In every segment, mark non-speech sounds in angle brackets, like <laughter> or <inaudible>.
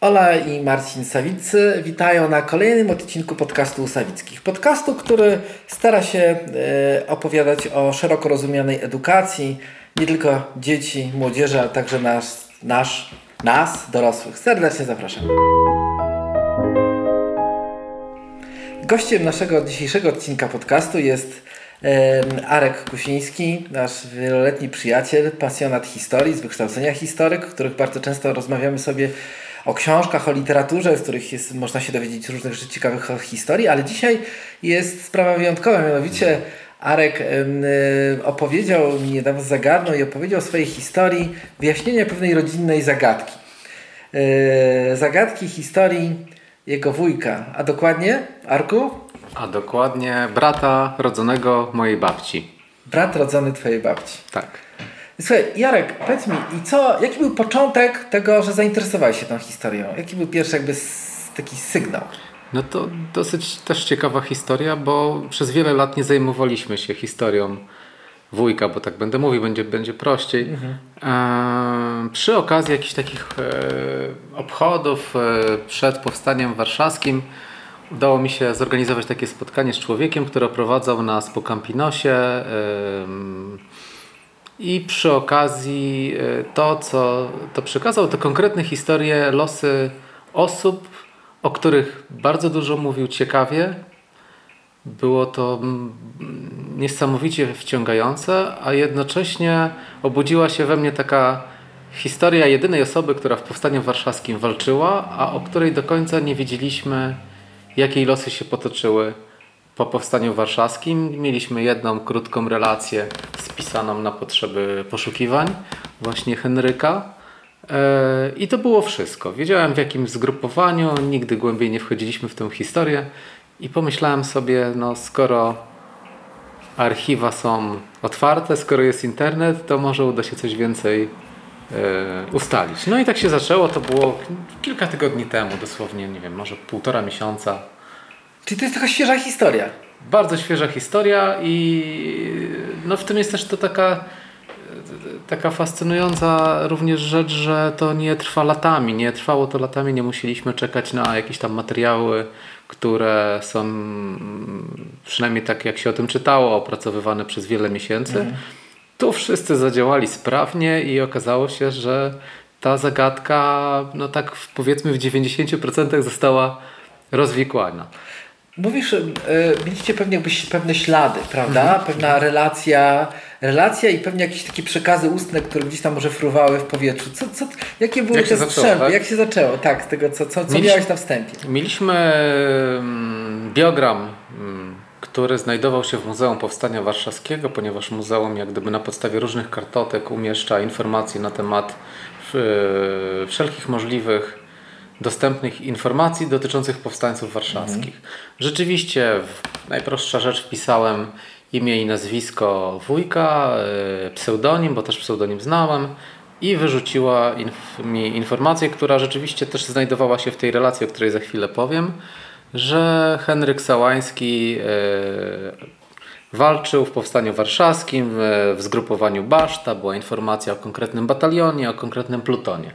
Ola i Marcin Sawicy witają na kolejnym odcinku podcastu Sawickich. Podcastu, który stara się e, opowiadać o szeroko rozumianej edukacji, nie tylko dzieci, młodzieży, ale także nas, nasz, nas, dorosłych. Serdecznie zapraszam. Gościem naszego dzisiejszego odcinka podcastu jest Arek Kusiński, nasz wieloletni przyjaciel, pasjonat historii, z wykształcenia historyk, o których bardzo często rozmawiamy sobie o książkach, o literaturze, z których jest, można się dowiedzieć różnych rzeczy ciekawych historii, ale dzisiaj jest sprawa wyjątkowa, mianowicie Arek y, opowiedział mi niedawno zagadnął i opowiedział o swojej historii wyjaśnienia pewnej rodzinnej zagadki. Y, zagadki historii jego wujka, a dokładnie, Arku? A dokładnie brata rodzonego mojej babci. Brat rodzony twojej babci. Tak. Słuchaj, Jarek, powiedz mi, i co, jaki był początek tego, że zainteresowałeś się tą historią? Jaki był pierwszy jakby taki sygnał? No to dosyć też ciekawa historia, bo przez wiele lat nie zajmowaliśmy się historią wujka, bo tak będę mówił, będzie, będzie prościej. Mhm. E, przy okazji jakichś takich e, obchodów e, przed powstaniem warszawskim udało mi się zorganizować takie spotkanie z człowiekiem, który oprowadzał nas po Campinosie. I przy okazji e, to, co to przekazał, to konkretne historie, losy osób, o których bardzo dużo mówił ciekawie. Było to niesamowicie wciągające, a jednocześnie obudziła się we mnie taka historia jedynej osoby, która w Powstaniu Warszawskim walczyła, a o której do końca nie wiedzieliśmy, jakie losy się potoczyły po powstaniu warszawskim. Mieliśmy jedną krótką relację spisaną na potrzeby poszukiwań, właśnie Henryka. E, I to było wszystko. Wiedziałem w jakim zgrupowaniu, nigdy głębiej nie wchodziliśmy w tę historię i pomyślałem sobie, no skoro archiwa są otwarte, skoro jest internet, to może uda się coś więcej e, ustalić. No i tak się zaczęło, to było kilka tygodni temu, dosłownie, nie wiem, może półtora miesiąca. Czyli to jest taka świeża historia. Bardzo świeża historia i no w tym jest też to taka taka fascynująca również rzecz, że to nie trwa latami. Nie trwało to latami, nie musieliśmy czekać na jakieś tam materiały, które są przynajmniej tak jak się o tym czytało, opracowywane przez wiele miesięcy. Mhm. Tu wszyscy zadziałali sprawnie i okazało się, że ta zagadka, no tak powiedzmy w 90% została rozwikłana. Mówisz, yy, mieliście pewnie jakbyś pewne ślady, prawda? Mhm. Pewna relacja, relacja i pewnie jakieś takie przekazy ustne, które gdzieś tam może fruwały w powietrzu. Co, co, jakie były jak te strzelby? Tak? Jak się zaczęło? Tak, z tego, co, co, co mieliśmy, miałeś na wstępie? Mieliśmy biogram, który znajdował się w Muzeum Powstania Warszawskiego, ponieważ muzeum jak gdyby na podstawie różnych kartotek umieszcza informacje na temat wszelkich możliwych dostępnych informacji dotyczących powstańców warszawskich. Mhm. Rzeczywiście, najprostsza rzecz wpisałem imię i nazwisko wujka, e, pseudonim, bo też pseudonim znałem i wyrzuciła inf mi informację, która rzeczywiście też znajdowała się w tej relacji, o której za chwilę powiem, że Henryk Sałański e, walczył w Powstaniu Warszawskim w zgrupowaniu Baszta, była informacja o konkretnym batalionie, o konkretnym plutonie.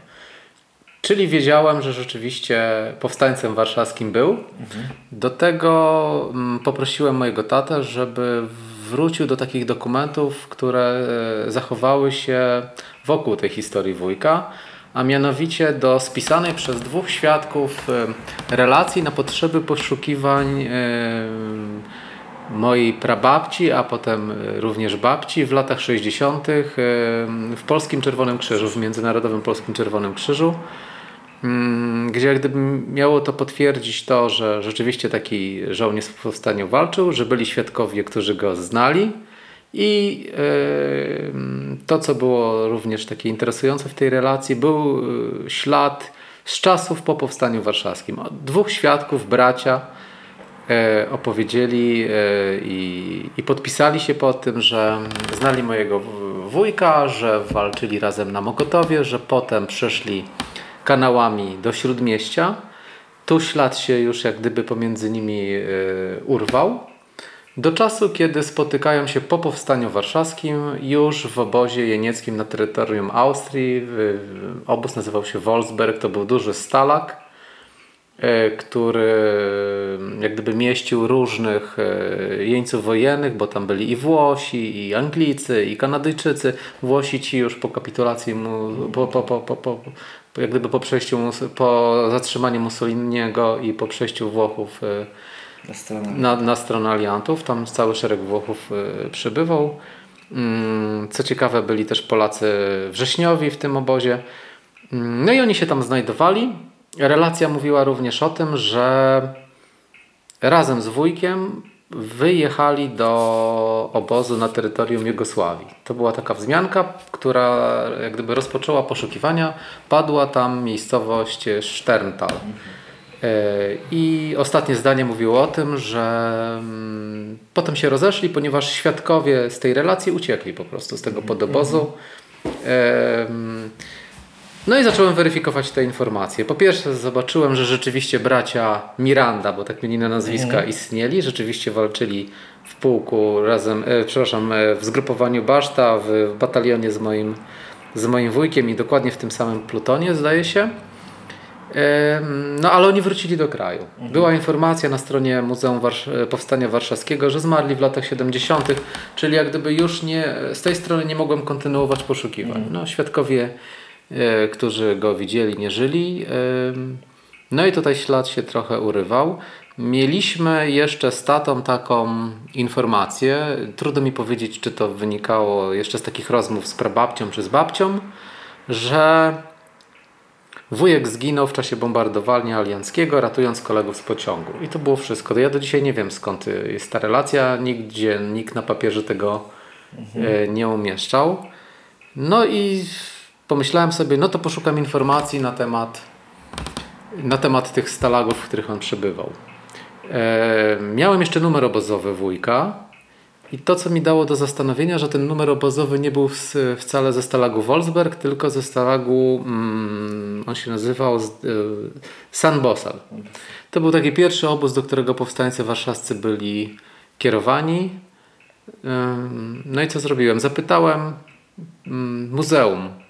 Czyli wiedziałem, że rzeczywiście powstańcem warszawskim był. Mhm. Do tego mm, poprosiłem mojego tatę, żeby wrócił do takich dokumentów, które e, zachowały się wokół tej historii wujka, a mianowicie do spisanej przez dwóch świadków e, relacji na potrzeby poszukiwań e, mojej prababci, a potem również babci w latach 60. w Polskim Czerwonym Krzyżu, w Międzynarodowym Polskim Czerwonym Krzyżu. Mm, gdzie gdyby miało to potwierdzić to, że rzeczywiście taki żołnierz w powstaniu walczył, że byli świadkowie, którzy go znali i yy, to, co było również takie interesujące w tej relacji, był e, ślad z czasów po powstaniu warszawskim. Dwóch świadków, bracia, e, opowiedzieli i, i, podpisali się po tym, że znali mojego wujka, że walczyli razem na Mokotowie, że potem przeszli kanałami do śródmieścia. Tu ślad się już jak gdyby pomiędzy nimi e, urwał. Do czasu, kiedy spotykają się po powstaniu warszawskim, już w obozie jenieckim na terytorium Austrii. Obóz nazywał się Wolfsberg, to był duży stalak, e, który jak gdyby mieścił różnych e, jeńców wojennych, bo tam byli i Włosi, i Anglicy, i Kanadyjczycy. Włosi ci już po kapitulacji, po, po, po, po, po, jak gdyby po przejściu, po zatrzymaniu Mussoliniego i po przejściu Włochów e, na stronę, na, na stronę aliantów. Tam cały szereg Włochów y, przybywał. Mm, co ciekawe, byli też Polacy wrześniowi w tym obozie. Mm, no i oni się tam znajdowali. Relacja mówiła również o tym, że razem z wujkiem wyjechali do obozu na terytorium Jugosławii. To była taka wzmianka, która jak gdyby rozpoczęła poszukiwania. Padła tam miejscowość Sterntal. E, I ostatnie zdanie mówiło o tym, że mm, potem się rozeszli, ponieważ świadkowie z tej relacji uciekli po prostu z tego podobozu. E, no i zacząłem weryfikować te informacje. Po pierwsze zobaczyłem, że rzeczywiście bracia Miranda, bo tak mieli na nazwiska, mhm. istnieli, rzeczywiście walczyli w pułku razem, e, przepraszam, e, w zgrupowaniu Baszta, w, w batalionie z moim, z moim wujkiem i dokładnie w tym samym plutonie, zdaje się. No ale oni wrócili do kraju. Mhm. Była informacja na stronie Muzeum Warsz- Powstania Warszawskiego, że zmarli w latach 70., czyli jak gdyby już nie, z tej strony nie mogłem kontynuować poszukiwań. Mhm. No, świadkowie, e, którzy go widzieli, nie żyli. No i tutaj ślad się trochę urywał. Mieliśmy jeszcze z tatą taką informację. Trudno mi powiedzieć, czy to wynikało jeszcze z takich rozmów z prababcią czy z babcią, że Wujek zginął w czasie bombardowania alianckiego, ratując kolegów z pociągu. I to było wszystko. Ja do dzisiaj nie wiem skąd jest ta relacja. Nigdzie nikt na papierze tego mhm. nie umieszczał. No i pomyślałem sobie, no to poszukam informacji na temat, na temat tych stalagów, w których on przebywał. E, miałem jeszcze numer obozowy wujka i to, co mi dało do zastanowienia, że ten numer obozowy nie był wcale ze Stalagu Wolfsberg, tylko ze Stalagu, mm, on się nazywał y, San Bosal. To był taki pierwszy obóz, do którego powstańcy warszawscy byli kierowani. No i co zrobiłem? Zapytałem mm, muzeum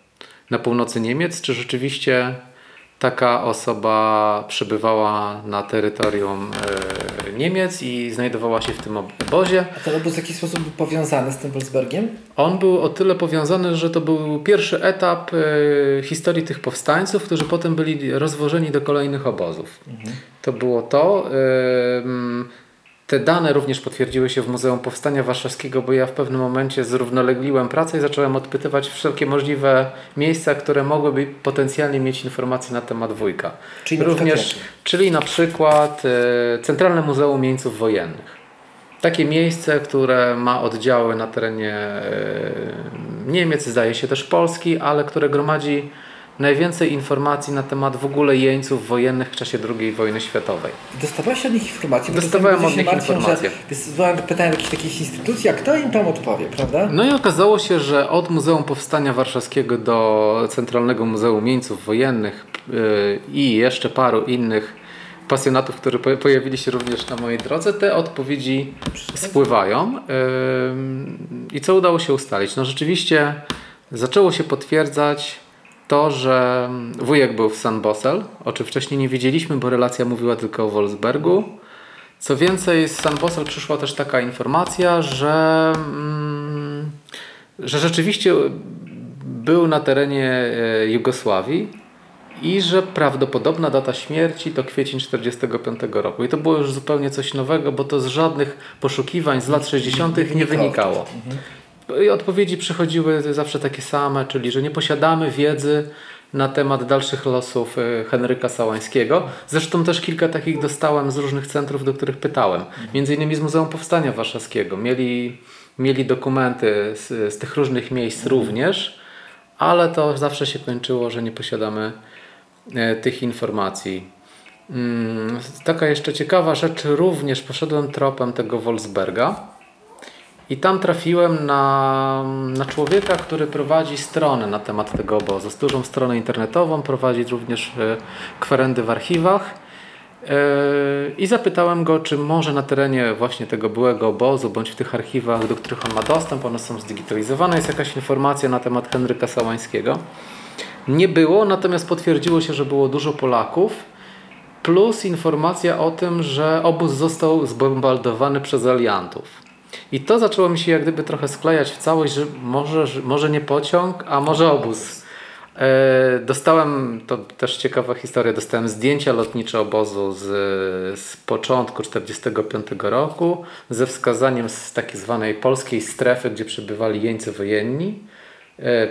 na północy Niemiec, czy rzeczywiście taka osoba przebywała na terytorium e, Niemiec i znajdowała się w tym obozie. A ten obóz w jakiś sposób był powiązany z tym Wolfsbergiem? On był o tyle powiązany, że to był pierwszy etap e, historii tych powstańców, którzy potem byli rozwożeni do kolejnych obozów. Mhm. To było to. Te dane również potwierdziły się w Muzeum Powstania Warszawskiego, bo ja w pewnym momencie zrównolegliłem pracę i zacząłem odpytywać wszelkie możliwe miejsca, które mogłyby potencjalnie mieć informacje na temat wujka. Czyli również, na czyli na przykład e, Centralne Muzeum Jeńców Wojennych. Takie miejsce, które ma oddziały na terenie e, Niemiec, zdaje się też Polski, ale które gromadzi najwięcej informacji na temat w ogóle jeńców wojennych w czasie II wojny światowej. Dostawałeś od nich informacje? Dostawałem od nich informacje. Wysłałem pytania do jakichś takich instytucji, a kto im tam odpowie, prawda? No i okazało się, że od Muzeum Powstania Warszawskiego do Centralnego Muzeum Jeńców Wojennych yy, i jeszcze paru innych pasjonatów, którzy pojawili się również na mojej drodze, te odpowiedzi spływają. Yy, I co udało się ustalić? No rzeczywiście zaczęło się potwierdzać to, że wujek był w San Bosel, o czym wcześniej nie wiedzieliśmy, bo relacja mówiła tylko o Wolfsbergu. Co więcej, z San Bosel przyszła też taka informacja, że, mm, że rzeczywiście był na terenie e, Jugosławii i że prawdopodobna data śmierci to kwiecień 1945 roku. I to było już zupełnie coś nowego, bo to z żadnych poszukiwań z lat 60. nie wynikało. Mhm. I odpowiedzi przychodziły zawsze takie same, czyli że nie posiadamy wiedzy na temat dalszych losów y, Henryka Sałańskiego. Zresztą też kilka takich dostałem z różnych centrów, do których pytałem. Między innymi z Muzeum Powstania Warszawskiego. Mieli, mieli dokumenty z, z tych różnych miejsc również, ale to zawsze się kończyło, że nie posiadamy e, tych informacji. Mm, taka jeszcze ciekawa rzecz, również poszedłem tropem tego Wolfsberga i tam trafiłem na, na człowieka, który prowadzi stronę na temat tego obozu. Dużą stronę internetową, prowadzi również e, kwerendy w archiwach. I zapytałem go, czy może na terenie właśnie tego byłego obozu, bądź w tych archiwach, do których on ma dostęp, one są zdigitalizowane, jest jakaś informacja na temat Henryka Sałańskiego. Nie było, natomiast potwierdziło się, że było dużo Polaków, plus informacja o tym, że obóz został zbombardowany przez aliantów. I to zaczęło mi się jak gdyby trochę sklejać w całość, że może, może nie pociąg, a może obóz. E, dostałem, to też ciekawa historia, dostałem zdjęcia lotnicze obozu z, z początku 1945 roku ze wskazaniem z tak zwanej polskiej strefy, gdzie przebywali jeńcy wojenni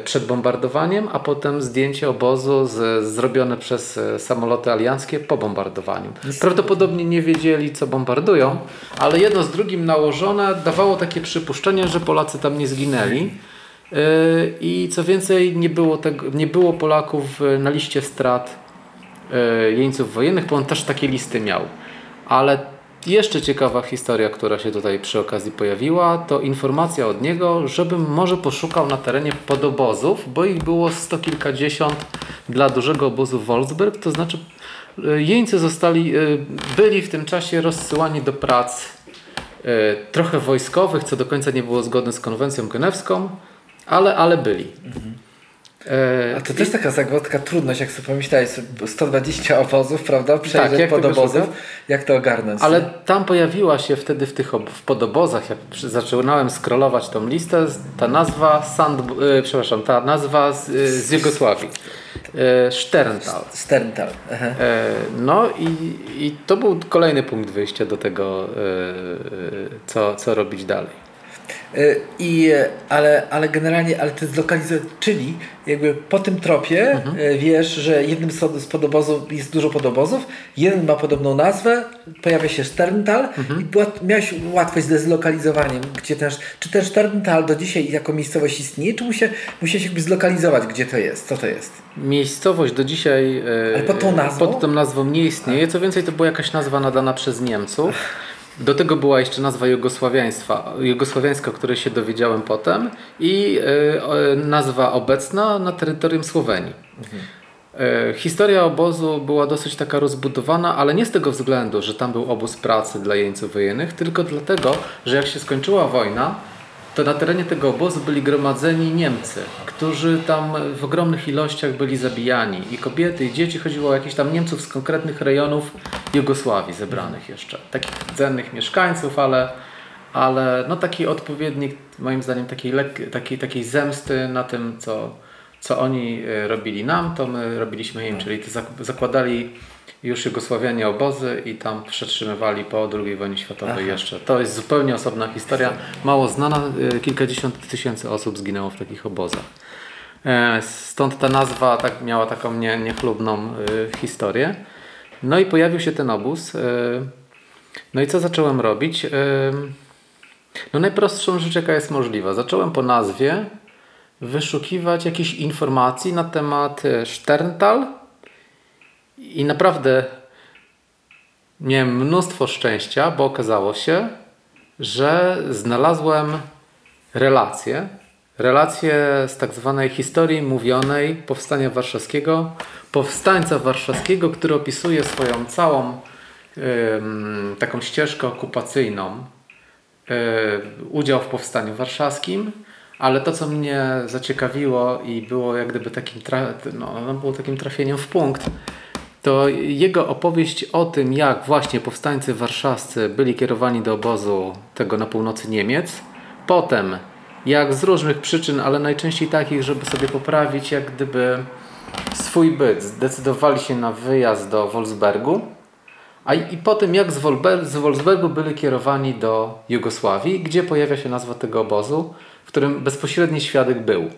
przed bombardowaniem, a potem zdjęcie obozu z, zrobione przez e, samoloty alianckie po bombardowaniu. Prawdopodobnie nie wiedzieli, co bombardują, ale jedno z drugim nałożone dawało takie przypuszczenie, że Polacy tam nie zginęli. I co więcej, nie było, tego, nie było Polaków na liście strat e, jeńców wojennych, bo on też takie listy miał. Ale jeszcze ciekawa historia, która się tutaj przy okazji pojawiła, to informacja od niego, żebym może poszukał na terenie podobozów, bo ich było sto kilkadziesiąt dla dużego obozu Wolfsburg, to znaczy e, jeńcy zostali, e, byli w tym czasie rozsyłani do prac trochę wojskowych, co do końca nie było zgodne z konwencją genewską, ale, ale byli. Mhm. E, A to też taka zagłodka, trudność, jak sobie pomyślałeś, 120 obozów, prawda? Przejrzeć tak, jak podobozów, jak to ogarnąć. Ale nie? tam pojawiła się wtedy w tych w podobozach, jak zaczynałem scrollować tą listę, ta nazwa Sand, e, przepraszam, ta nazwa z, e, z Jugosławii. E, Sterntal. Sterntal. No i, i to był kolejny punkt wyjścia do tego, co, co robić dalej. Y, I, ale, ale generalnie, ale to jest zlokalizowane, czyli jakby po tym tropie mhm. Y, wiesz, że jednym z podobozów jest dużo podobozów, jeden ma podobną nazwę, pojawia się Sterntal mhm. i była, miałeś łatwość ze zlokalizowaniem, gdzie też, czy ten Sterntal do dzisiaj jako miejscowość istnieje, czy musiałeś jakby zlokalizować, gdzie to jest, co to jest? Miejscowość do dzisiaj ale pod tą nazwą, pod tą nazwą nie istnieje, co więcej to była jakaś nazwa nadana przez Niemców. Do tego była jeszcze nazwa jugosławiaństwa, jugosławiańska, o której się dowiedziałem potem i e, nazwa obecna na terytorium Słowenii. Mhm. Historia obozu była dosyć taka rozbudowana, ale nie z tego względu, że tam był obóz pracy dla jeńców wojennych, tylko dlatego, że jak się skończyła wojna, to na terenie tego obozu byli gromadzeni Niemcy, którzy tam w ogromnych ilościach byli zabijani. I kobiety, i dzieci chodziło o jakichś tam Niemców z konkretnych rejonów Jugosławii zebranych jeszcze. Takich cennych mieszkańców, ale, ale no taki odpowiednik moim zdaniem takiej, lek- takiej, takiej zemsty na tym, co, co oni e, robili nam, to my robiliśmy im, czyli zakładali już Jugosławianie obozy i tam przetrzymywali po II wojnie światowej Aha. jeszcze. To jest zupełnie osobna historia, mało znana. E, kilkadziesiąt tysięcy osób zginęło w takich obozach. E, stąd ta nazwa tak, miała taką nie, niechlubną historię. No i pojawił się ten obóz. Y, no i co zacząłem robić? Y, no najprostszą rzecz, jaka jest możliwa. Zacząłem po nazwie wyszukiwać jakieś informacji na temat Sterntal i naprawdę miałem mnóstwo szczęścia, bo okazało się, że znalazłem relacje, relacje z tak zwanej historii mówionej Powstania Warszawskiego, powstańca warszawskiego, który opisuje swoją całą taką ścieżkę okupacyjną, udział w Powstaniu Warszawskim, ale to, co mnie zaciekawiło i było jak gdyby takim, no, było takim trafieniem w punkt, to jego opowieść o tym, jak właśnie powstańcy warszawscy byli kierowani do obozu tego na północy Niemiec, potem jak z różnych przyczyn, ale najczęściej takich, żeby sobie poprawić jak gdyby swój byt, zdecydowali się na wyjazd do Wolfsbergu, a i, i potem jak z, Wolber, z Wolfsbergu byli kierowani do Jugosławii, gdzie pojawia się nazwa tego obozu, w którym bezpośredni świadek był.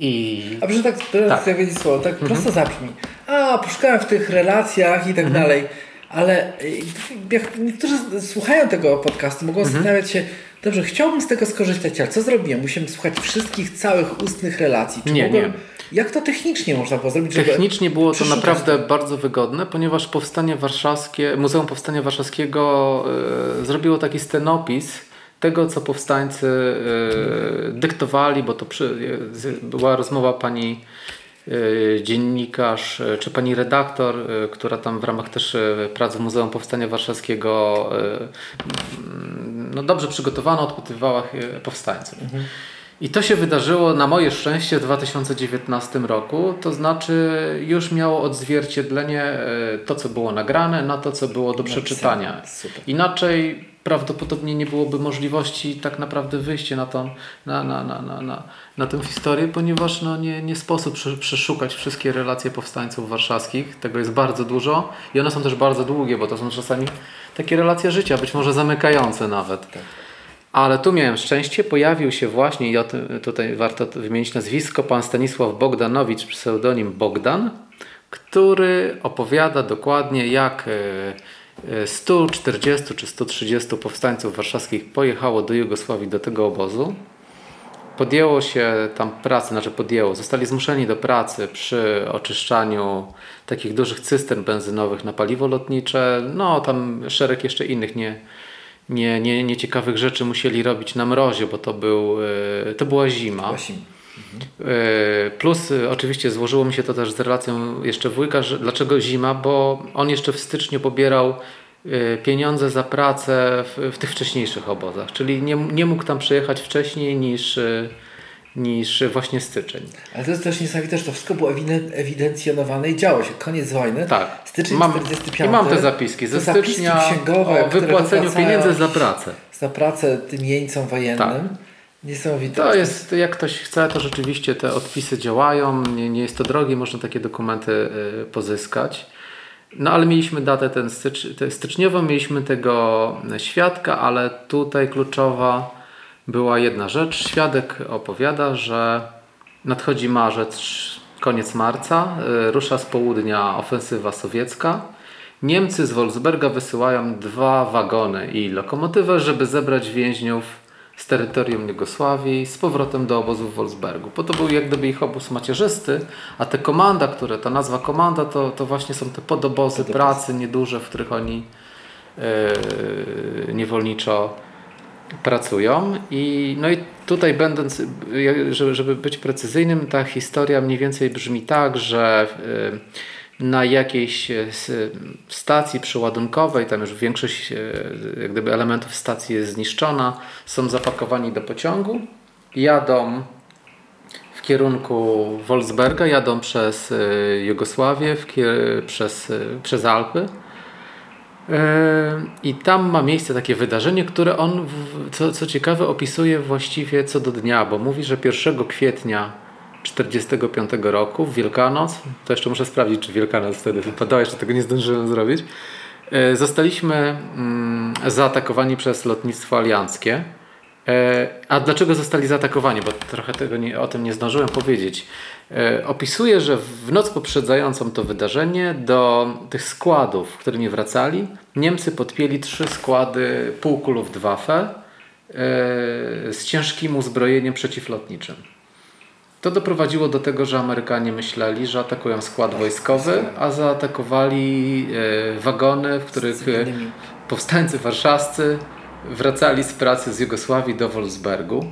I... A tak, tak. wiedzieć słowo, tak mhm. prosto zabrzmi. A, poszukałem w tych relacjach i tak mhm. dalej. Ale y, jak niektórzy słuchają tego podcastu, mogą mhm. zastanawiać się, dobrze, chciałbym z tego skorzystać, ale co zrobiłem? Musiałem słuchać wszystkich całych ustnych relacji. Czy nie, mogłem... nie. Jak to technicznie można było zrobić? Technicznie było to naprawdę bardzo wygodne, ponieważ Powstanie Warszawskie, Muzeum Powstania Warszawskiego yy, zrobiło taki scenopis tego, co powstańcy yy, dyktowali, bo to przy, była rozmowa pani y, dziennikarz, czy pani redaktor, która tam w ramach też prac w Muzeum Powstania Warszawskiego no dobrze przygotowana, odpytywała y, powstańców. I to się wydarzyło na moje szczęście w 2019 roku, to znaczy już miało odzwierciedlenie e, to, co było nagrane, na to, co było do przeczytania. Inaczej prawdopodobnie nie byłoby możliwości tak naprawdę wyjścia na, tą, na, na, na, na, na, na tę historię, ponieważ no, nie, nie sposób prze- przeszukać wszystkie relacje powstańców warszawskich. Tego jest bardzo dużo i one są też bardzo długie, bo to są czasami takie relacje życia, być może zamykające nawet. Ale tu miałem szczęście, pojawił się właśnie, i o tym tutaj warto wymienić nazwisko, pan Stanisław Bogdanowicz, pseudonim Bogdan, który opowiada dokładnie jak e, e, 140 czy 130 powstańców warszawskich pojechało do Jugosławii, do tego obozu. Podjęło się tam pracy, znaczy podjęło, zostali zmuszeni do pracy przy oczyszczaniu takich dużych cystern benzynowych na paliwo lotnicze, no tam szereg jeszcze innych nie, nie, nie, nieciekawych rzeczy musieli robić na mrozie, bo to, był, e, to była zima. Właśnie. E, Plus e, oczywiście złożyło mi się to też z relacją jeszcze wujka, że dlaczego zima, bo on jeszcze w styczniu pobierał pieniądze za pracę w, w tych wcześniejszych obozach, czyli nie, nie mógł tam przyjechać wcześniej niż, niż właśnie styczeń. Ale to jest też niesamowite, że to wszystko było ewiden- ewidencjonowane i działo się. Koniec wojny. Tak. Styczeń mam, 45. I mam te zapiski ze Te stycznia księgowe, o wypłaceniu pieniędzy za pracę. Za pracę tym jeńcom wojennym. Tak. Niesamowite. To jest, jak ktoś chce, to rzeczywiście te odpisy działają, nie, nie jest to drogie, można takie dokumenty y, pozyskać. No ale mieliśmy datę ten stycz, te styczniową, mieliśmy tego świadka, ale tutaj kluczowa była jedna rzecz. Świadek opowiada, że nadchodzi marzec, koniec marca, y, rusza z południa ofensywa sowiecka. Niemcy z Wolfsberga wysyłają dwa wagony i lokomotywę, żeby zebrać więźniów z terytorium Jugosławii z powrotem do obozu w Wolfsbergu. Bo to był jak gdyby ich obóz macierzysty, a te komanda, które, ta nazwa komanda, to, to właśnie są te podobozy pracy nieduże, w których oni e, niewolniczo pracują. I, no i tutaj będąc, żeby, być precyzyjnym, ta historia mniej więcej brzmi tak, że e, na jakiejś s- stacji przeładunkowej, tam już większość e, jak gdyby elementów stacji jest zniszczona, są zapakowani do pociągu, jadą w kierunku Wolfsberga, jadą przez Jugosławię, kier- przez, przez Alpy. E, I tam ma miejsce takie wydarzenie, które on, co, co ciekawe, opisuje właściwie co do dnia, bo mówi, że 1 kwietnia 45 roku, w Wielkanoc, to jeszcze muszę sprawdzić, czy Wielkanoc wtedy wypadała, jeszcze tego nie zdążyłem zrobić, e, zostaliśmy mm, zaatakowani przez lotnictwo alianckie. E, A dlaczego zostali zaatakowani? Bo trochę tego nie, o tym nie zdążyłem powiedzieć. E, Opisuje, że w noc poprzedzającą to wydarzenie do tych składów, które nie wracali, Niemcy podpięli trzy składy pułku Luftwaffe e, z ciężkim uzbrojeniem przeciwlotniczym. To doprowadziło do tego, że Amerykanie myśleli, że atakują skład wojskowy, a zaatakowali e, wagony, w których powstańcy warszawscy wracali z pracy z Jugosławii do Wolfsbergu.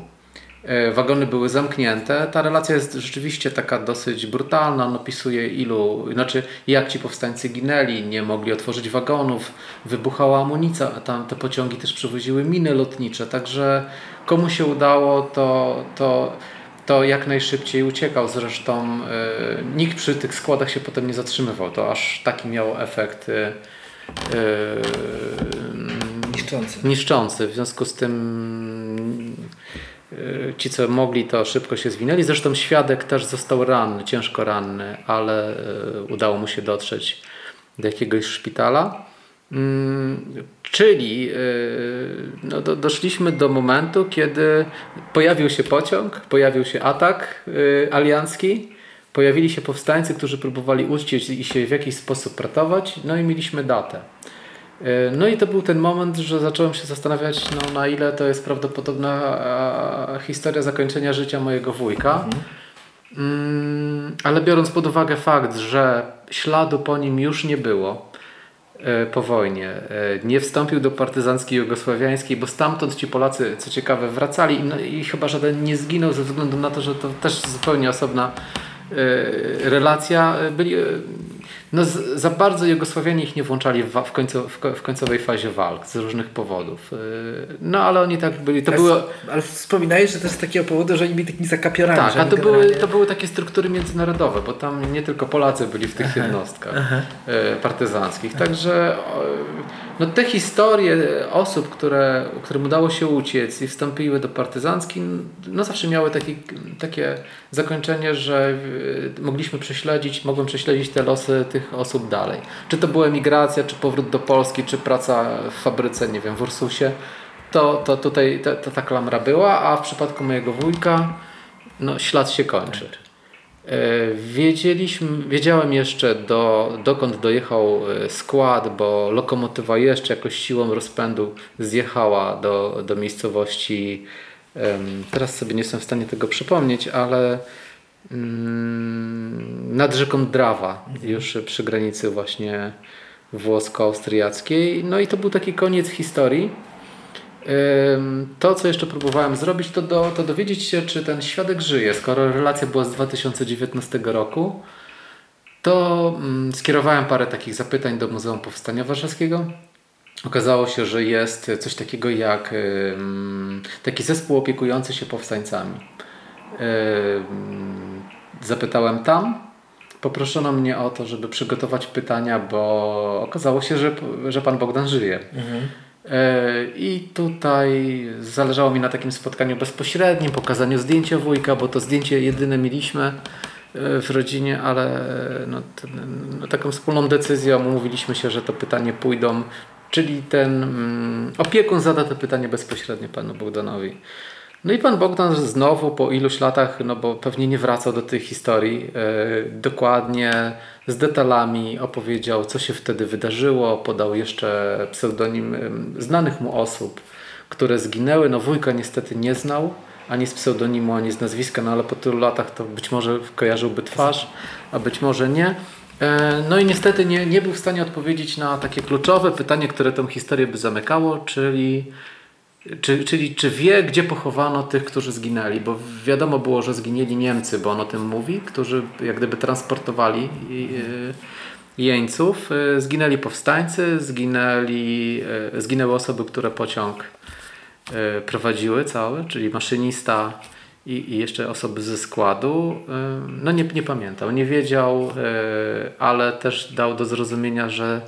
E, Wagony były zamknięte. Ta relacja jest rzeczywiście taka dosyć brutalna. On opisuje ilu, znaczy jak ci powstańcy ginęli, nie mogli otworzyć wagonów, wybuchała amunicja, a tam te pociągi też przywoziły miny lotnicze, także komu się udało, to, to, to jak najszybciej uciekał. Zresztą e, nikt przy tych składach się potem nie zatrzymywał. To aż taki miał efekt e, e, Niszczący. niszczący. W związku z tym ci, co mogli, to szybko się zwinęli. Zresztą świadek też został ranny, ciężko ranny, ale y, udało mu się dotrzeć do jakiegoś szpitala. Mm, Czyli y, no, do, doszliśmy do momentu, kiedy pojawił się pociąg, pojawił się atak y, aliancki, pojawili się powstańcy, którzy próbowali uczcić i się w jakiś sposób ratować, no i mieliśmy datę. E, No i to był ten moment, że zacząłem się zastanawiać, no, na ile to jest prawdopodobna historia zakończenia życia mojego wujka. Mm, ale biorąc pod uwagę fakt, że śladu po nim już nie było e, po wojnie, e, nie wstąpił do partyzanckiej jugosławiańskiej, bo stamtąd ci Polacy, co ciekawe, wracali i, no, i chyba żaden nie zginął ze względu na to, że to też zupełnie osobna relacja byli no, z, za bardzo Jugosławianie ich nie włączali w, w, końcu, w, w, końcowej fazie walk z różnych powodów. Y, no ale oni tak byli. To było... Ale wspominałeś, że też z takiego powodu, że oni byli takimi zakapiorami. Tak, a to, generalnie... były, to były takie struktury międzynarodowe, bo tam nie tylko Polacy byli w tych aha, jednostkach aha. Y, partyzanckich. Także no, te historie osób, które, którym udało się uciec i wstąpiły do partyzanckich, no zawsze miały taki, takie zakończenie, że y, mogliśmy prześledzić, mogłem prześledzić te losy tych osób dalej. Czy to była emigracja, czy powrót do Polski, czy praca w fabryce, nie wiem, w Ursusie, to, to tutaj to, to ta klamra była, a w przypadku mojego wujka no, ślad się kończy. E, wiedzieliśmy, wiedziałem jeszcze do, dokąd dojechał e, skład, bo lokomotywa jeszcze jakoś siłą rozpędu zjechała do, do miejscowości. Teraz sobie nie jestem w stanie tego przypomnieć, ale nad rzeką Drawa, już przy granicy właśnie włosko-austriackiej. No i to był taki koniec historii. To, co jeszcze próbowałem zrobić, to, do, to dowiedzieć się, czy ten świadek żyje. Skoro relacja była z 2019 roku, to mm, skierowałem parę takich zapytań do Muzeum Powstania Warszawskiego. Okazało się, że jest coś takiego jak taki zespół opiekujący się powstańcami zapytałem tam. Poproszono mnie o to, żeby przygotować pytania, bo okazało się, że, że pan Bogdan żyje. Mhm. E, I tutaj zależało mi na takim spotkaniu bezpośrednim, pokazaniu zdjęcia wujka, bo to zdjęcie jedyne mieliśmy e, w rodzinie, ale no, ten, no, taką wspólną decyzją umówiliśmy się, że to pytanie pójdą, czyli ten mm, opiekun zada to pytanie bezpośrednio panu Bogdanowi. No i pan Bogdan znowu po iluś latach, no bo pewnie nie wracał do tej historii, e, dokładnie z detalami opowiedział, co się wtedy wydarzyło, podał jeszcze pseudonim znanych mu osób, które zginęły. No wujka niestety nie znał, ani z pseudonimu, ani z nazwiska, no ale po tylu latach to być może kojarzyłby twarz, a być może nie. E, no i niestety nie, nie był w stanie odpowiedzieć na takie kluczowe pytanie, które tę historię by zamykało, czyli czy, czyli czy wie, gdzie pochowano tych, którzy zginęli? Bo wiadomo było, że zginęli Niemcy, bo on o tym mówi, którzy jak gdyby transportowali e, jeńców. E, zginęli powstańcy, zginęli, e, zginęły osoby, które pociąg prowadziły cały, czyli maszynista i, i jeszcze osoby ze składu. No nie, nie pamiętał, nie wiedział, ale też dał do zrozumienia, że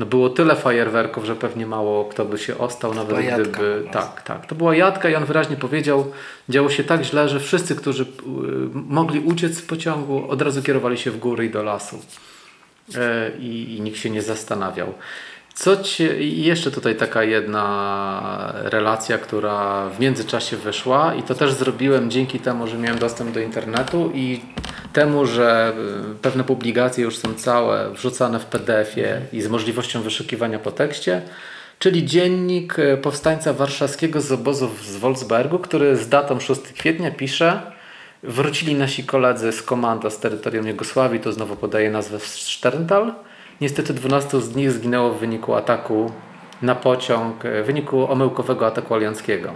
no było tyle fajerwerków, że pewnie mało kto by się ostał, nawet gdyby. Tak, tak. To była jadka i on wyraźnie powiedział, działo się tak źle, że wszyscy, którzy y, mogli uciec z pociągu, od razu kierowali się w góry i do lasu. E, I, i nikt się nie zastanawiał. Co jeszcze tutaj taka jedna relacja, która w międzyczasie wyszła i to też zrobiłem dzięki temu, że miałem dostęp do internetu i temu, że y, pewne publikacje już są całe wrzucane w PDF-ie i z możliwością wyszukiwania po tekście, czyli dziennik y, powstańca warszawskiego z obozów z Wolfsbergu, który z datą 6 kwietnia pisze wrócili nasi koledzy z komando z terytorium Jugosławii, to znowu podaje nazwę Sterntal, Niestety 12 z nich zginęło w wyniku ataku na pociąg, w wyniku omyłkowego ataku alianckiego.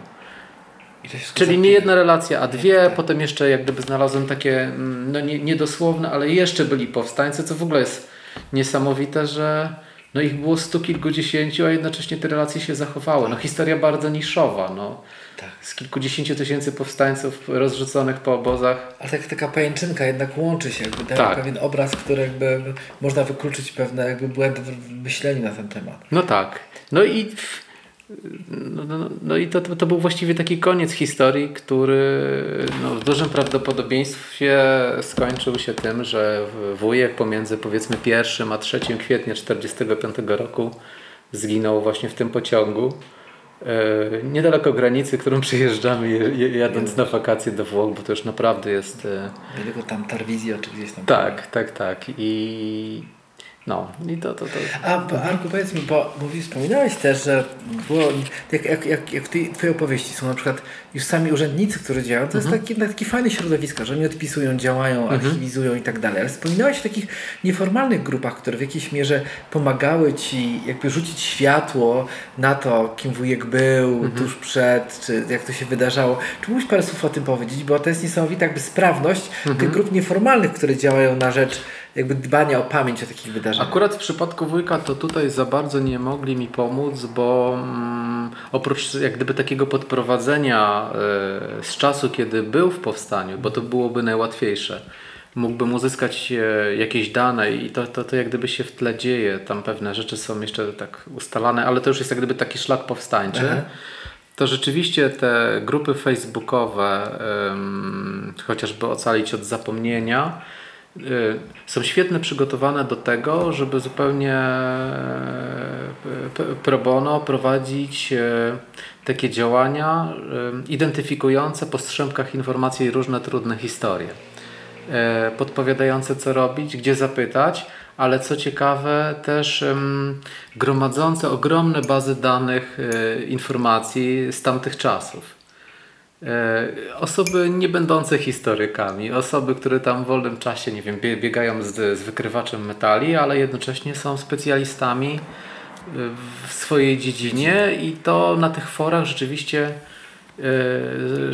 Czyli nie jedna relacja, a dwie. Tak. Potem jeszcze jak gdyby znalazłem takie, mm, no nie, niedosłowne, ale jeszcze byli powstańcy, co w ogóle jest niesamowite, że no ich było stu kilkudziesięciu, a jednocześnie te relacje się zachowały. No historia bardzo niszowa. No. Tak. Z kilkudziesięciu tysięcy powstańców rozrzuconych po obozach. Ale tak, taka pajęczynka jednak łączy się, jakby daje tak. pewien obraz, który jakby można wykluczyć pewne jakby błędy w myśleniu na ten temat. No tak. No i no, no, no, i to, to był właściwie taki koniec historii, który no, w dużym prawdopodobieństwie skończył się tym, że wujek pomiędzy powiedzmy 1 a 3 kwietnia 1945 roku zginął właśnie w tym pociągu. E, niedaleko granicy, którą <laughs> przejeżdżamy jadąc na wakacje do Włoch, bo to już naprawdę jest... Niedaleko tam Tarwizja czy gdzieś tam. Tak, tak, tak. I No i to, to, to. A bo, Arku, powiedz mi, bo mówi, wspominałeś też, że było, jak, jak, jak, jak twoje opowieści są na przykład już sami urzędnicy, którzy działają, to Mhm. jest takie, takie fajne środowisko, że oni odpisują, działają, archiwizują i tak dalej. Ale wspominałeś o takich nieformalnych grupach, które w jakiejś mierze pomagały ci jakby rzucić światło na to, kim wujek był Mhm. tuż przed, czy jak to się wydarzało. Czy mógłbyś parę słów o tym powiedzieć? Bo to jest niesamowita jakby sprawność Mhm. tych grup nieformalnych, które działają na rzecz jakby dbania o pamięć o takich wydarzeniach. Akurat w przypadku wujka to tutaj za bardzo nie mogli mi pomóc, bo mm, oprócz jak gdyby takiego podprowadzenia e, z czasu, kiedy był w powstaniu, bo to byłoby najłatwiejsze, mógłbym uzyskać e, jakieś dane i to, to, to jak gdyby się w tle dzieje, tam pewne rzeczy są jeszcze tak ustalane, ale to już jest jak gdyby taki szlak powstańczy. Aha. To rzeczywiście te grupy facebookowe, em, chociażby ocalić od zapomnienia, y, są świetnie przygotowane do tego, żeby zupełnie e, pro bono prowadzić e, takie działania e, identyfikujące po strzępkach informacji różne trudne historie. Podpowiadające co robić, gdzie zapytać, ale co ciekawe też gromadzące ogromne bazy danych informacji z tamtych czasów. E, Osoby nie będące historykami, osoby, które tam w wolnym czasie, nie wiem, bie- biegają z, z wykrywaczem metali, ale jednocześnie są specjalistami e, w swojej dziedzinie i to na tych forach rzeczywiście, e,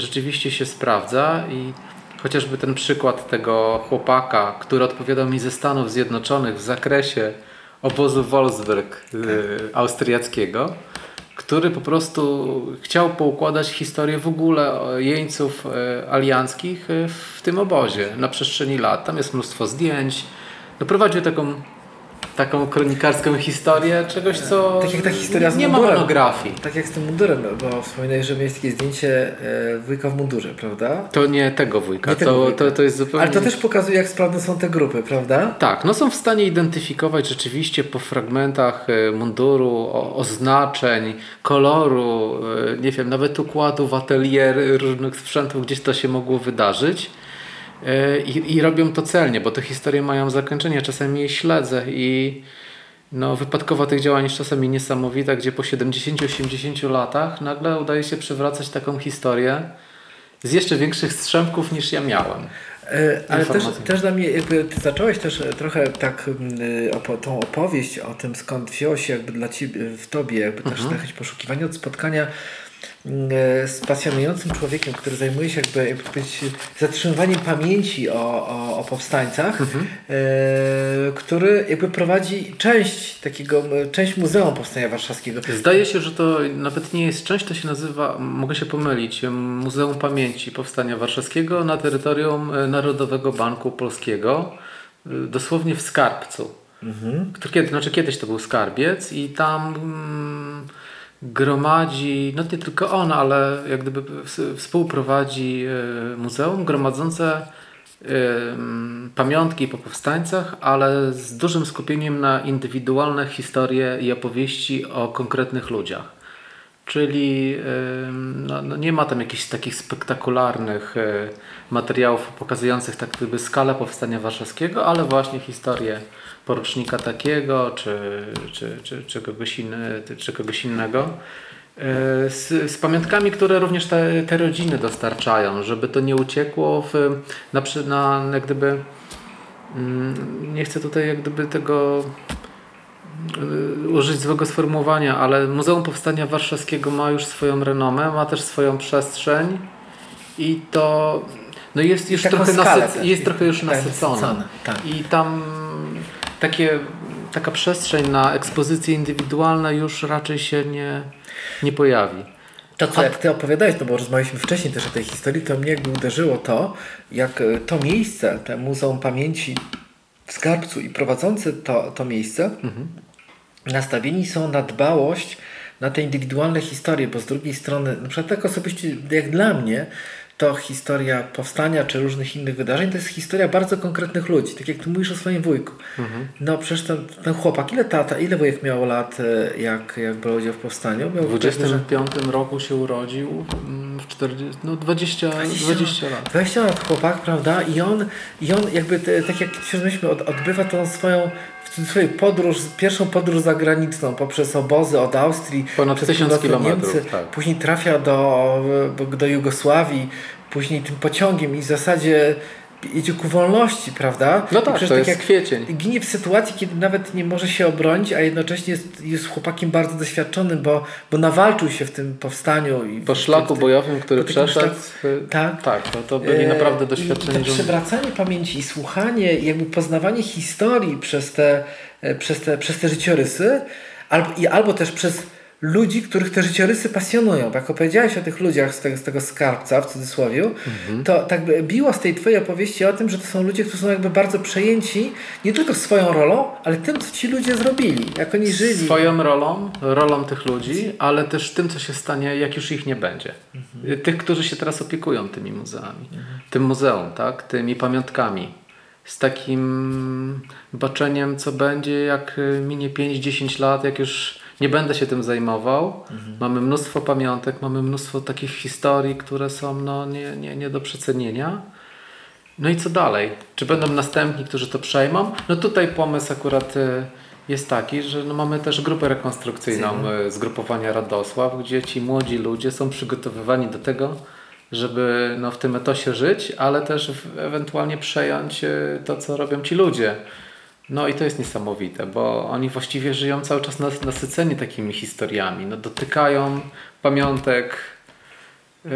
rzeczywiście się sprawdza i chociażby ten przykład tego chłopaka, który odpowiadał mi ze Stanów Zjednoczonych w zakresie obozu Wolfsburg e, austriackiego, który po prostu chciał poukładać historię w ogóle jeńców e, alianckich e, w tym obozie na przestrzeni lat. Tam jest mnóstwo zdjęć. No, prowadził taką, taką kronikarską historię czegoś, co Tak jak ta historia z nie ma mundurem. monografii. Tak jak z tym mundurem, bo wspominałeś, że miałeś takie zdjęcie e, wujka w mundurze, prawda? To nie tego wujka, Nie tego to, wujka. To, to jest zupełnie... Ale to też pokazuje, jak sprawne są te grupy, prawda? Tak, no są w stanie identyfikować rzeczywiście po fragmentach e, munduru, oznaczeń, koloru, e, nie wiem, nawet układu w atelier różnych sprzętów, gdzieś to się mogło wydarzyć. E, I, I robią to celnie, bo te historie mają zakończenie, czasami je śledzę i no, wypadkowa tych działań jest czasami niesamowita, gdzie po 70-80 latach nagle udaje się przywracać taką historię z jeszcze większych strzępków niż ja miałem. E, Ale też, też dla mnie, jakby ty zacząłeś też e, trochę tak mm, opo, tą opowieść o tym, skąd wzięło się jakby dla ciebie, w tobie, jakby też Mhm. ta chęć poszukiwania od spotkania z pasjonującym człowiekiem, który zajmuje się jakby, jakby zatrzymywaniem pamięci o, o, o powstańcach, Mhm. e, który jakby prowadzi część takiego, część Muzeum Powstania Warszawskiego. Zdaje się, że to nawet nie jest część, to się nazywa, mogę się pomylić, Muzeum Pamięci Powstania Warszawskiego na terytorium e, Narodowego Banku Polskiego, e, dosłownie w Skarbcu. Który Kiedy, znaczy kiedyś to był skarbiec i tam mm, gromadzi, no nie tylko on, ale jak gdyby ws- współprowadzi e, muzeum gromadzące e, pamiątki po powstańcach, ale z dużym skupieniem na indywidualne historie i opowieści o konkretnych ludziach. Czyli ym, no, no nie ma tam jakichś takich spektakularnych e, materiałów pokazujących tak gdyby skalę powstania warszawskiego, ale właśnie historię porucznika takiego, czy, czy, czy, czy, kogoś, inny, czy kogoś innego. E, Z, z pamiątkami, które również te, te rodziny dostarczają, żeby to nie uciekło w, na, na jak gdyby mm, nie chcę tutaj jak gdyby tego y, użyć złego sformułowania, ale Muzeum Powstania Warszawskiego ma już swoją renomę, ma też swoją przestrzeń i to no jest już trochę, nasyc- jest trochę już nasycone. nasycone, tak. I tam takie, taka przestrzeń na ekspozycje indywidualne już raczej się nie, nie pojawi. To, co jak Ty opowiadałeś, no bo rozmawialiśmy wcześniej też o tej historii, to mnie uderzyło to, jak e, to miejsce, te Muzeum Pamięci w Skarbcu i prowadzący to, to miejsce nastawieni są na dbałość na te indywidualne historie, bo z drugiej strony, na przykład tak osobiście jak dla mnie, to historia powstania czy różnych innych wydarzeń to jest historia bardzo konkretnych ludzi. Tak jak ty mówisz o swoim wujku. No przecież ten, ten chłopak, ile tata, ile wujek miał lat, e, jak, jak brał udział w powstaniu? Miał W 25 roku się urodził, mm, w 40, no 20, 20, lat. 20 lat chłopak, prawda? I on, i on jakby, te, tak jak się myślimy, od, odbywa tą swoją podróż, pierwszą podróż zagraniczną poprzez obozy od Austrii. Ponad przez tysiąc północne kilometrów, Niemcy, tak. Później trafia do, do Jugosławii, później tym pociągiem i w zasadzie idzie ku wolności, prawda? No I tak, przecież to jest jak kwiecień. Ginie w sytuacji, kiedy nawet nie może się obronić, a jednocześnie jest, jest chłopakiem bardzo doświadczonym, bo, bo nawalczył się w tym powstaniu. I Po szlaku w- bojowym, który przeszedł. szlaku- tak. Tak, to, to byli E, naprawdę I doświadczeni to żołnierze. przewracanie pamięci i słuchanie, i jakby poznawanie historii przez te, e, przez te, przez te życiorysy, albo, i albo też przez ludzi, których te życiorysy pasjonują. Bo Jak opowiedziałeś o tych ludziach z tego, z tego skarbca, w cudzysłowie, Mhm. to tak by biło z tej twojej opowieści o tym, że to są ludzie, którzy są jakby bardzo przejęci nie tylko swoją rolą, ale tym, co ci ludzie zrobili, jak oni żyli. Swoją rolą, rolą tych ludzi, ale też tym, co się stanie, jak już ich nie będzie. Mhm. Tych, którzy się teraz opiekują tymi muzeami. Tym muzeum, tak? tymi pamiątkami. Z takim baczeniem, co będzie, jak minie 5-10 lat, jak już nie będę się tym zajmował. Mhm. Mamy mnóstwo pamiątek, mamy mnóstwo takich historii, które są no, nie, nie, nie do przecenienia. No i co dalej? Czy będą następni, którzy to przejmą? No tutaj pomysł akurat y, jest taki, że no mamy też grupę rekonstrukcyjną y, zgrupowania Radosław, gdzie ci młodzi ludzie są przygotowywani do tego, żeby no, w tym etosie żyć, ale też ewentualnie przejąć y, to, co robią ci ludzie. No i to jest niesamowite, bo oni właściwie żyją cały czas nas, nasyceni takimi historiami. No, dotykają pamiątek. Yy,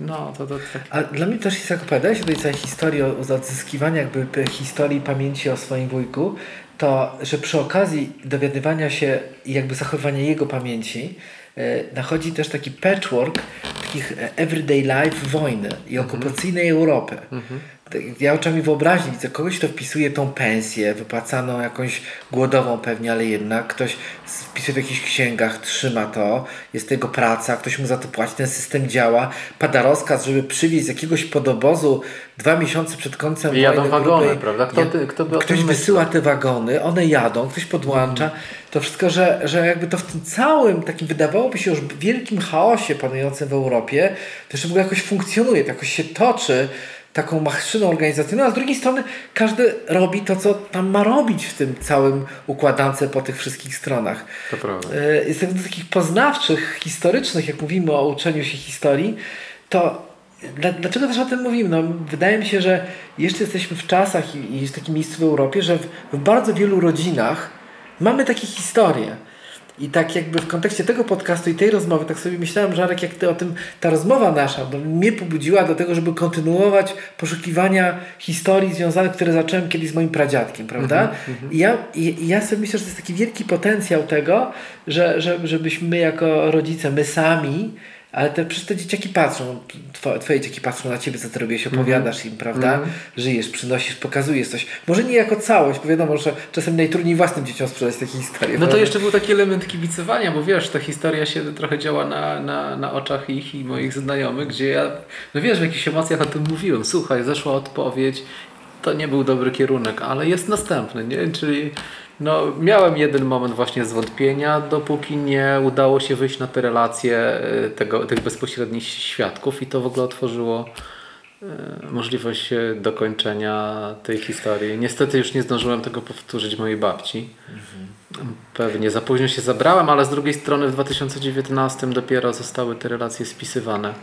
no, to, to, tak. A dla mnie też jest, jak opowiadałeś o tej całej historii, o o odzyskiwaniu jakby historii pamięci o swoim wujku, to, że przy okazji dowiadywania się i jakby zachowywania jego pamięci e, nachodzi też taki patchwork takich e, everyday life wojny i okupacyjnej Europy. Tak, Ja oczami wyobraźni widzę kogoś, kto wpisuje tą pensję, wypłacaną jakąś głodową pewnie, ale jednak ktoś wpisuje w jakichś księgach, trzyma to, jest to jego praca, ktoś mu za to płaci, ten system działa. Pada rozkaz, żeby przywieźć z jakiegoś podobozu dwa miesiące przed końcem I jadą wojny wagony, prawda? Kto ty- kto by ktoś wysyła te wagony, one jadą, ktoś podłącza. To wszystko, że, że jakby to w tym całym takim wydawałoby się już wielkim chaosie panującym w Europie, to jeszcze w ogóle jakoś funkcjonuje, to jakoś się toczy taką maszyną organizacyjną, a z drugiej strony każdy robi to, co tam ma robić w tym całym układance po tych wszystkich stronach. To prawda. Z tych takich poznawczych, historycznych, jak mówimy o uczeniu się historii, to dla, dlaczego też o tym mówimy? No, wydaje mi się, że jeszcze jesteśmy w czasach i, i jest takie miejsce w Europie, że w, w bardzo wielu rodzinach mamy takie historie. I tak jakby w kontekście tego podcastu i tej rozmowy, tak sobie myślałem, Żarek, jak ty o tym, ta rozmowa nasza no, mnie pobudziła do tego, żeby kontynuować poszukiwania historii związanych, które zacząłem kiedyś z moim pradziadkiem, prawda? I, ja, i, I ja sobie myślę, że to jest taki wielki potencjał tego, że, że, żebyśmy my jako rodzice, my sami, ale te, przecież te dzieciaki patrzą, twoje, twoje dzieci patrzą na ciebie, co ty robisz, opowiadasz im, prawda? Żyjesz, przynosisz, pokazujesz coś. Może nie jako całość, bo wiadomo, że czasem najtrudniej własnym dzieciom sprzedać takie historie. No to prawda? jeszcze był taki element kibicowania, bo wiesz, ta historia się trochę działa na, na, na oczach ich i moich znajomych, gdzie ja, no wiesz, w jakichś emocjach o tym mówiłem. Słuchaj, zeszła odpowiedź, to nie był dobry kierunek, ale jest następny, nie? Czyli no, miałem jeden moment właśnie zwątpienia, dopóki nie udało się wyjść na te relacje y, tego, tych bezpośrednich świadków i to w ogóle otworzyło y, możliwość y, dokończenia tej historii. Niestety już nie zdążyłem tego powtórzyć mojej babci. Pewnie za późno się zabrałem, ale z drugiej strony w 2019 dopiero zostały te relacje spisywane.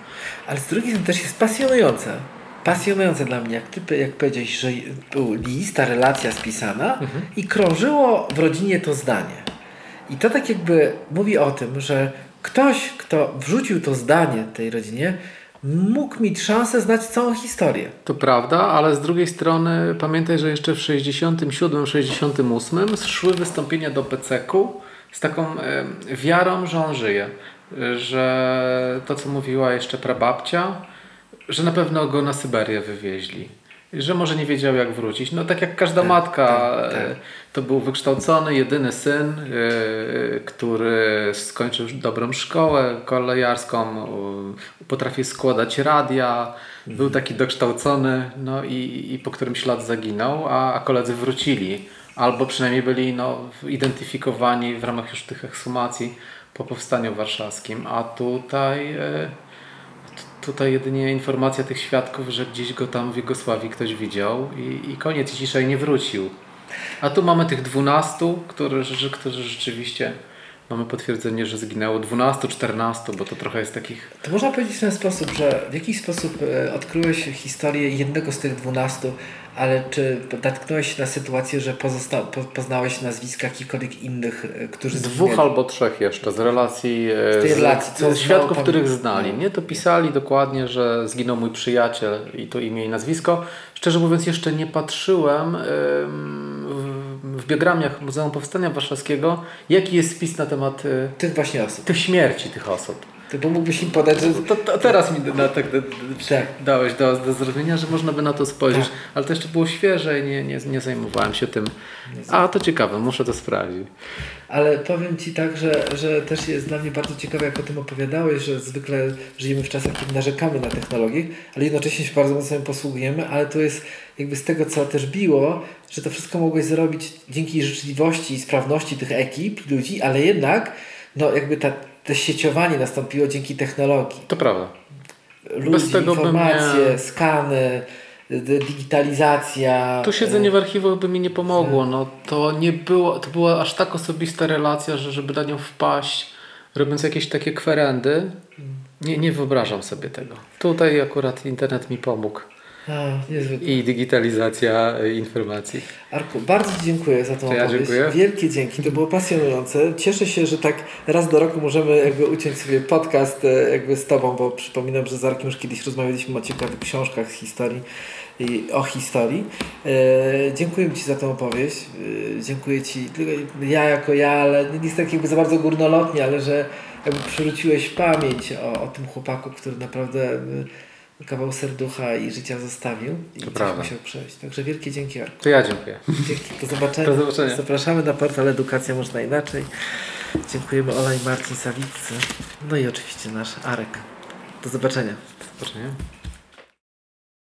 Ale z drugiej strony też jest pasjonujące. Pasjonujące dla mnie, jak ty jak powiedziałeś, że był list, ta relacja spisana i krążyło w rodzinie to zdanie. I to tak jakby mówi o tym, że ktoś, kto wrzucił to zdanie tej rodzinie, mógł mieć szansę znać całą historię. To prawda, ale z drugiej strony pamiętaj, że jeszcze w 67-68 szły wystąpienia do PCK z taką e, wiarą, że on żyje. Że to, co mówiła jeszcze prababcia, że na pewno go na Syberię wywieźli. Że może nie wiedział, jak wrócić. No tak jak każda matka, tak, tak. e, to był wykształcony, jedyny syn, e, który skończył dobrą szkołę kolejarską, potrafił składać radia, był taki dokształcony, no i, i po którymś lat zaginął, a, a koledzy wrócili. Albo przynajmniej byli no, identyfikowani w ramach już tych ekshumacji po powstaniu warszawskim. A tutaj e, tutaj jedynie informacja tych świadków, że gdzieś go tam w Jugosławii ktoś widział i, i koniec, dzisiaj nie wrócił. A tu mamy tych dwunastu, którzy, którzy rzeczywiście mamy potwierdzenie, że zginęło 12, 14, bo to trochę jest takich. To można powiedzieć w ten sposób, że w jakiś sposób e, odkryłeś historię jednego z tych dwunastu, ale czy natknąłeś się na sytuację, że pozosta- po, poznałeś nazwiska jakichkolwiek innych, e, którzy Dwóch zginęli? albo trzech jeszcze z relacji, e, Z tej relacji, co z świadków, których znali. Nie, to pisali dokładnie, że zginął mój przyjaciel i to imię i nazwisko. Szczerze mówiąc, jeszcze nie patrzyłem em, w, biogramiach Muzeum Powstania Warszawskiego, jaki jest spis na temat e, Tych właśnie osób. tych śmierci tych osób. Bo mógłbyś im podać, że... To, to teraz mi na, tak, Tak. dałeś do, do zrozumienia, że można by na to spojrzeć, ale to jeszcze było świeże i nie, nie, nie zajmowałem się tym. A to ciekawe, muszę to sprawdzić. Ale powiem Ci tak, że, że też jest dla mnie bardzo ciekawe, jak o tym opowiadałeś, że zwykle żyjemy w czasach, kiedy narzekamy na technologię, ale jednocześnie się bardzo mocno ją posługujemy, ale to jest jakby z tego, co też biło, że to wszystko mogłeś zrobić dzięki życzliwości i sprawności tych ekip ludzi, ale jednak no jakby ta, to sieciowanie nastąpiło dzięki technologii. To prawda. Ludzi, tego bym informacje, nie- skany, digitalizacja. To siedzenie e, w archiwach by mi nie pomogło. No, to nie było, to była aż tak osobista relacja, że żeby na nią wpaść, robiąc jakieś takie kwerendy, nie, nie wyobrażam sobie tego. Tutaj akurat internet mi pomógł A, i digitalizacja e, informacji. Arku, bardzo dziękuję za tą To ja opowieść. dziękuję. Wielkie dzięki, to było pasjonujące. Cieszę się, że tak raz do roku możemy jakby uciąć sobie podcast e, jakby z Tobą, bo przypominam, że z Arkiem już kiedyś rozmawialiśmy o ciekawych książkach z historii i o historii. E, dziękuję Ci za tą opowieść. E, dziękuję Ci, tylko ja jako ja, ale nie jest tak jakby za bardzo górnolotnie, ale że jakby przywróciłeś pamięć o, o tym chłopaku, który naprawdę e, kawał serducha i życia zostawił i To coś musiał przejść. Także wielkie dzięki Arku. To ja dziękuję. Dzięki, do zobaczenia. Do zobaczenia. Zapraszamy na portal Edukacja Można Inaczej. Dziękujemy Ola i Marcin Sawiccy. No i oczywiście nasz Arek. Do zobaczenia. Do zobaczenia.